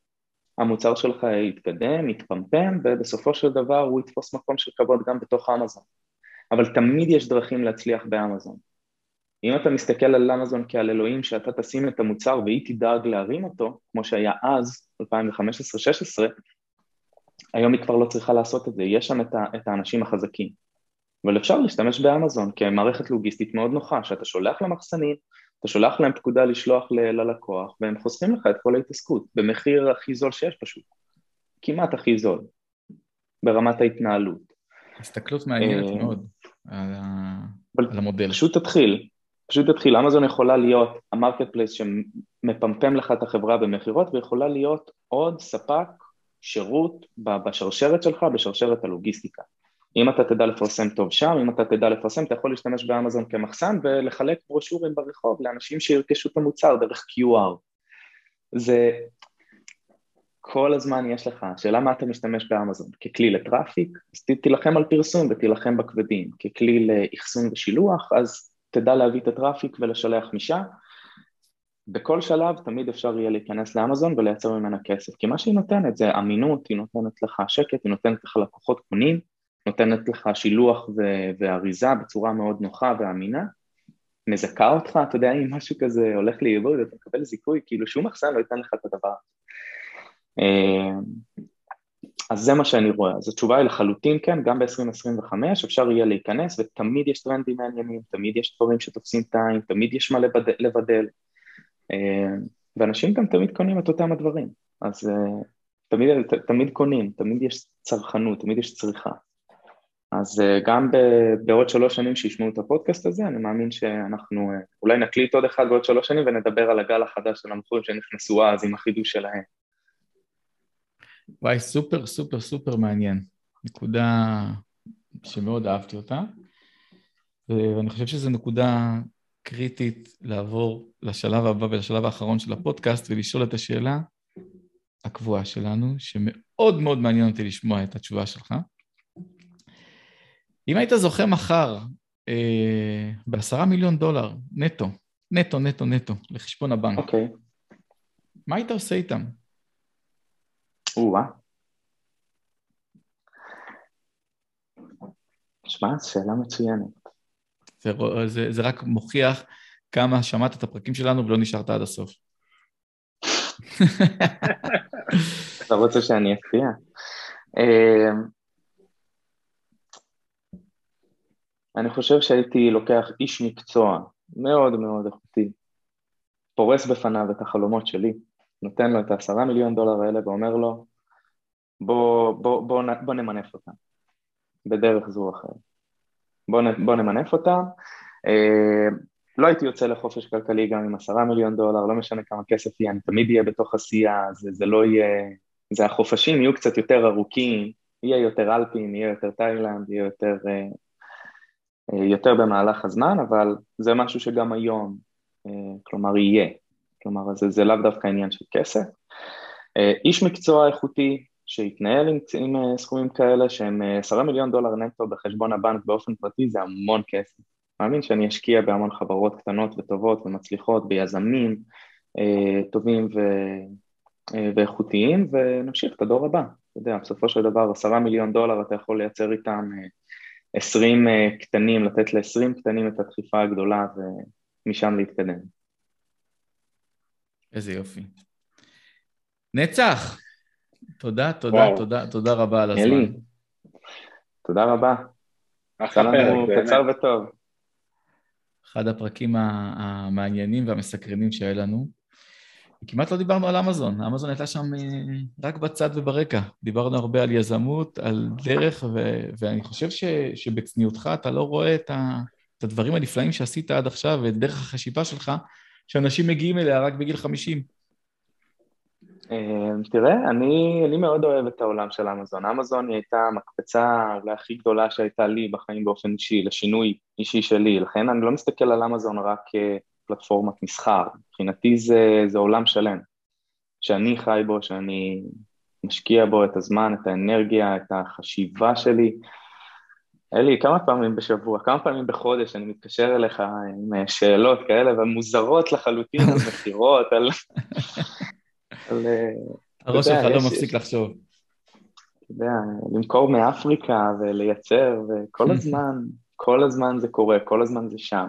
המוצר שלך יתקדם, יתפמפם, ובסופו של דבר הוא יתפוס מקום של כבוד גם בתוך אמזון. אבל תמיד יש דרכים להצליח באמזון. אם אתה מסתכל על אמזון כעל אלוהים שאתה תשים את המוצר והיא תדאג להרים אותו, כמו שהיה אז, 2015-2016, היום היא כבר לא צריכה לעשות את זה, יש שם את האנשים החזקים. אבל אפשר להשתמש באמזון כמערכת לוגיסטית מאוד נוחה, שאתה שולח למחסנים, אתה שולח להם פקודה לשלוח ללקוח, והם חוסכים לך את כל ההתעסקות, במחיר הכי זול שיש פשוט, כמעט הכי זול, ברמת ההתנהלות. הסתכלות מעניינת אה, מאוד על, על המודל. פשוט תתחיל, פשוט תתחיל, אמזון יכולה להיות ה marketplace שמפמפם לך את החברה במכירות, ויכולה להיות עוד ספק שירות בשרשרת שלך, בשרשרת הלוגיסטיקה. אם אתה תדע לפרסם טוב שם, אם אתה תדע לפרסם, אתה יכול להשתמש באמזון כמחסן ולחלק ברושורים ברחוב לאנשים שירכשו את המוצר דרך QR. זה כל הזמן יש לך, השאלה מה אתה משתמש באמזון, ככלי ל traffic, אז תילחם על פרסום ותילחם בכבדים, ככלי לאחסון ושילוח, אז תדע להביא את ה traffic ולשלח משם. בכל שלב תמיד אפשר יהיה להיכנס לאמזון ולייצר ממנה כסף, כי מה שהיא נותנת זה אמינות, היא נותנת לך שקט, היא נותנת לך לקוחות קונים, נותנת לך שילוח ו- ואריזה בצורה מאוד נוחה ואמינה, מזכה אותך, אתה יודע, אם משהו כזה הולך לאיבוד, אתה מקבל זיכוי, כאילו שום מחסן לא ייתן לך את הדבר. אה, אז זה מה שאני רואה, אז התשובה היא לחלוטין כן, גם ב-2025 אפשר יהיה להיכנס ותמיד יש טרנדים מעניינים, תמיד יש דברים שתופסים טיים, תמיד יש מה לבדל, לבדל אה, ואנשים גם תמיד קונים את אותם הדברים, אז אה, תמיד, תמיד קונים, תמיד יש צרכנות, תמיד יש צריכה. אז אה, גם בעוד שלוש שנים שישמעו את הפודקאסט הזה, אני מאמין שאנחנו אה, אולי נקליט עוד אחד בעוד שלוש שנים ונדבר על הגל החדש של המכורים שנכנסו אז עם החידוש שלהם. וואי, סופר סופר סופר מעניין. נקודה שמאוד אהבתי אותה. ואני חושב שזו נקודה קריטית לעבור לשלב הבא ולשלב האחרון של הפודקאסט ולשאול את השאלה הקבועה שלנו, שמאוד מאוד מעניין אותי לשמוע את התשובה שלך. אם היית זוכה מחר אה, בעשרה מיליון דולר נטו, נטו, נטו, נטו, לחשבון הבנק, אוקיי. Okay. מה היית עושה איתם? או-אה. שמע, שאלה מצוינת. זה, זה, זה רק מוכיח כמה שמעת את הפרקים שלנו ולא נשארת עד הסוף. אתה רוצה שאני אפתיע? אה, אני חושב שהייתי לוקח איש מקצוע מאוד מאוד איכותי, פורס בפניו את החלומות שלי, נותן לו את העשרה מיליון דולר האלה ואומר לו, בוא, בוא, בוא, בוא נמנף אותם בדרך זו או אחרת. בוא, בוא נמנף אותם. אה, לא הייתי יוצא לחופש כלכלי גם עם עשרה מיליון דולר, לא משנה כמה כסף יהיה, אני תמיד אהיה בתוך עשייה, זה, זה לא יהיה... זה החופשים יהיו קצת יותר ארוכים, יהיה יותר אלפים, יהיה יותר תאילנד, יהיה יותר, אה, יותר במהלך הזמן, אבל זה משהו שגם היום, כלומר, יהיה. כלומר, זה, זה לאו דווקא עניין של כסף. איש מקצוע איכותי שיתנהל עם, עם סכומים כאלה שהם עשרה מיליון דולר נטו בחשבון הבנק באופן פרטי זה המון כסף. מאמין שאני אשקיע בהמון חברות קטנות וטובות ומצליחות, ביזמים אה, טובים ו, אה, ואיכותיים, ונמשיך את הדור הבא. אתה יודע, בסופו של דבר עשרה מיליון דולר אתה יכול לייצר איתם אה, עשרים אה, קטנים, לתת לעשרים קטנים את הדחיפה הגדולה ומשם להתקדם. איזה יופי. נצח! תודה, תודה, וואו. תודה, תודה רבה על הזמן. אלי, תודה רבה. אחלה פרק, קצר וטוב. אחד הפרקים המעניינים והמסקרנים שהיה לנו. כמעט לא דיברנו על אמזון, אמזון הייתה שם אה, רק בצד וברקע. דיברנו הרבה על יזמות, על דרך, ו- ואני חושב ש- שבצניעותך אתה לא רואה את, ה- את הדברים הנפלאים שעשית עד עכשיו ואת דרך החשיבה שלך, שאנשים מגיעים אליה רק בגיל 50. אמ, תראה, אני, אני מאוד אוהב את העולם של אמזון. אמזון היא הייתה המקפצה אולי הכי גדולה שהייתה לי בחיים באופן אישי, לשינוי אישי שלי, לכן אני לא מסתכל על אמזון רק כפלטפורמת מסחר, מבחינתי זה, זה עולם שלם, שאני חי בו, שאני משקיע בו את הזמן, את האנרגיה, את החשיבה שלי. אלי, כמה פעמים בשבוע, כמה פעמים בחודש אני מתקשר אליך עם שאלות כאלה ומוזרות לחלוטין על מכירות, על... על... אה, הראש שלך לא מפסיק לחשוב. אתה יודע, למכור מאפריקה ולייצר, וכל הזמן, כל הזמן זה קורה, כל הזמן זה שם.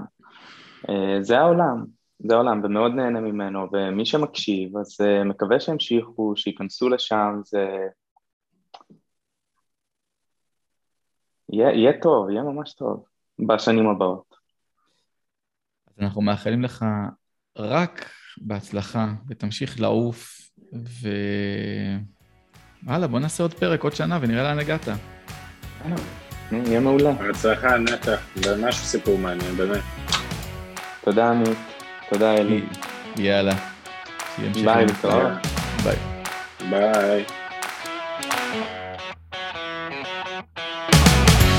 אה, זה העולם, זה העולם, ומאוד נהנה ממנו, ומי שמקשיב, אז אה, מקווה שימשיכו, שייכנסו לשם, זה... יהיה, יהיה טוב, יהיה ממש טוב בשנים הבאות. אז אנחנו מאחלים לך רק בהצלחה, ותמשיך לעוף ו... וואלה, בוא נעשה עוד פרק, עוד שנה, ונראה לאן הגעת. יהיה מעולה. בהצלחה, נטע, ממש סיפור מעניין, באמת. תודה, עמית. תודה, אלי. יאללה. ביי. ביי. ביי.